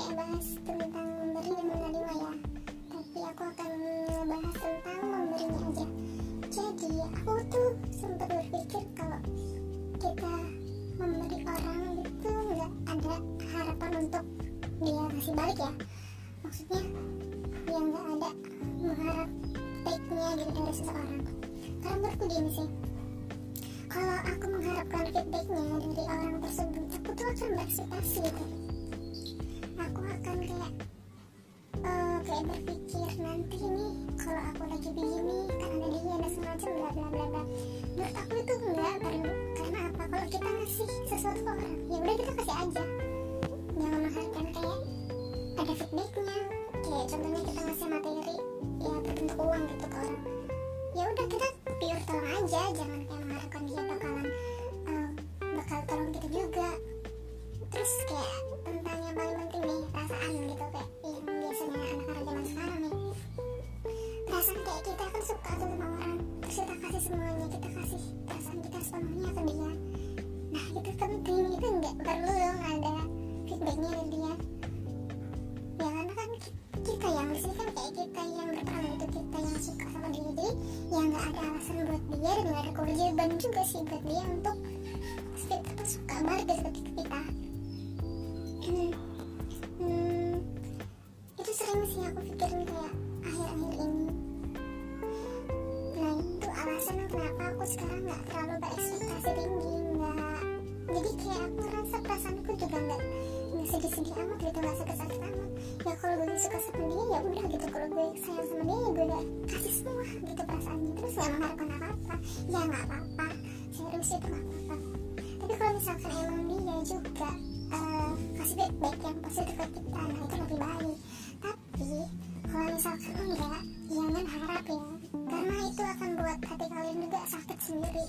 tidak bahas tentang memberi dan menerima ya. Tapi aku akan membahas tentang memberinya aja. Jadi aku tuh sempat berpikir kalau kita memberi orang itu nggak ada harapan untuk dia kasih balik ya. Maksudnya yang nggak ada mengharap baiknya gitu dari seseorang. Karena menurutku gini sih kalau aku mengharapkan feedbacknya dari orang tersebut aku tuh akan berekspektasi gitu akan kayak uh, kayak berpikir nanti nih kalau aku lagi begini kan ada dia ada semacam bla bla bla bla. Menurut aku itu enggak perlu karena apa? Kalau kita ngasih sesuatu ke orang ya udah kita kasih aja. Jangan mengharapkan kayak ada feedbacknya kayak contohnya kita ngasih materi ya berbentuk uang gitu ke orang. Ya udah kita pure tolong aja jangan kayak mengharapkan dia bakalan uh, bakal tolong kita juga. Terus kayak tentang yang paling penting perasaan gitu kayak yang biasanya anak-anak zaman sekarang nih perasaan kayak kita kan suka tuh sama orang terus kita kasih semuanya kita kasih perasaan kita sepenuhnya ke dia. Nah itu penting itu nggak perlu dong ada feedbacknya dari dia. Ya karena kan kita yang sini kan kayak kita yang berperan itu kita yang suka sama dia. Jadi ya nggak ada alasan buat dia dan nggak ada kewajiban juga sih buat dia untuk kita suka balik dari kita. Hmm, aku pikirin kayak akhir-akhir ini. Nah itu alasan kenapa aku sekarang nggak terlalu berekspektasi tinggi nggak. Jadi kayak aku ngerasa perasaanku juga nggak nggak sedih-sedih amat gitu nggak sakit-sakit amat. Ya kalau gue suka sama dia ya udah gitu. Kalau gue sayang sama dia ya gue udah kasih semua gitu perasaannya. Terus nggak mengharapkan apa-apa. Ya nggak apa-apa. Serius itu nggak apa-apa. Tapi kalau misalkan emang dia juga uh, kasih feedback yang positif ke kita nah itu lebih baik misalkan enggak jangan harap ya. Karena itu akan buat hati kalian juga sakit sendiri